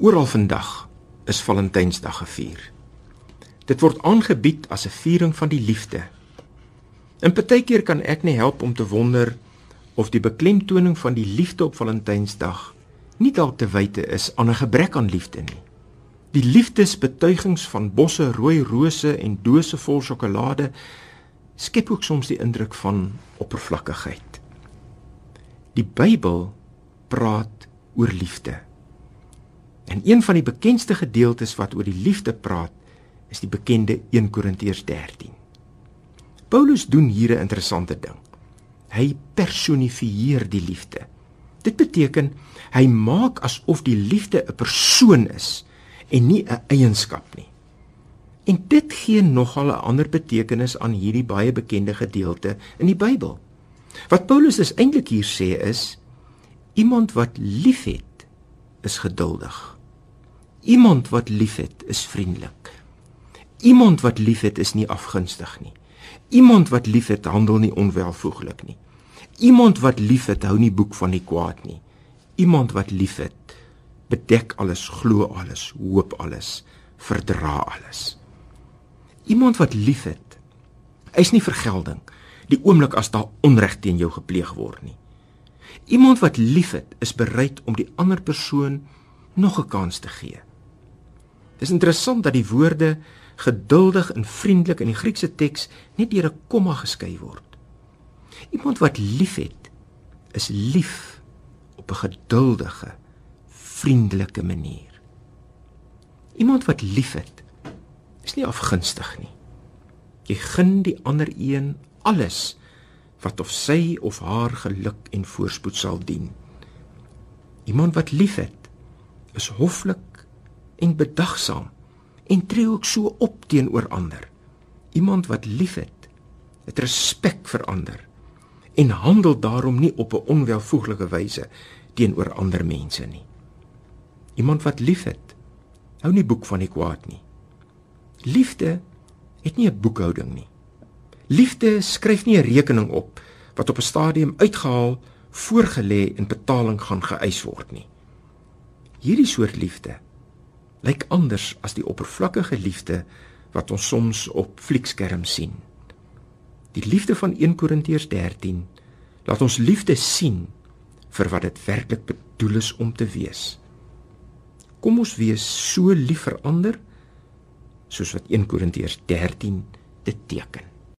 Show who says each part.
Speaker 1: Oral vandag is Valentynsdag gevier. Dit word aangebied as 'n viering van die liefde. En partykeer kan ek nie help om te wonder of die beklemtoning van die liefde op Valentynsdag nie dalk te wyte is aan 'n gebrek aan liefde nie. Die liefdesbetuigings van bosse rooi rose en dose vol sjokolade skep ook soms die indruk van oppervlakkigheid. Die Bybel praat oor liefde. En een van die bekendste gedeeltes wat oor die liefde praat, is die bekende 1 Korintiërs 13. Paulus doen hier 'n interessante ding. Hy personifieer die liefde. Dit beteken hy maak asof die liefde 'n persoon is en nie 'n eienskap nie. En dit gee nogal 'n ander betekenis aan hierdie baie bekende gedeelte in die Bybel. Wat Paulus dus eintlik hier sê is iemand wat liefhet is geduldig. Iemand wat liefhet is vriendelik. Iemand wat liefhet is nie afgunstig nie. Iemand wat liefhet handel nie onwelvoeglik nie. Iemand wat liefhet hou nie boek van die kwaad nie. Iemand wat liefhet bedek alles, glo alles, hoop alles, verdra alles. Iemand wat liefhet, is nie vergelding die oomblik as daar onreg teen jou gepleeg word nie. Iemand wat liefhet, is bereid om die ander persoon nog 'n kans te gee. Dis interessant dat die woorde geduldig en vriendelik in die Griekse teks net deur 'n komma geskei word. Iemand wat liefhet, is lief op 'n geduldige, vriendelike manier. Iemand wat liefhet, is nie afgunstig nie. Jy gun die ander een alles wat of sy of haar geluk en voorspoed sal dien. Iemand wat liefhet, is hoflik en bedagsaam en tree ook so op teenoor ander. Iemand wat liefhet, het respek vir ander en handel daarom nie op 'n onwelvoeglike wyse teenoor ander mense nie. Iemand wat liefhet, hou nie boek van die kwaad nie. Liefde het nie 'n boekhouding nie. Liefde skryf nie 'n rekening op wat op 'n stadium uitgehaal, voorgelê en betaling gaan geëis word nie. Hierdie soort liefde lyk anders as die oppervlakkige liefde wat ons soms op fliekskerms sien. Die liefde van 1 Korintiërs 13 laat ons liefde sien vir wat dit werklik bedoel is om te wees. Kom ons wees so lief vir ander soos wat 1 Korintiërs 13 dit teken.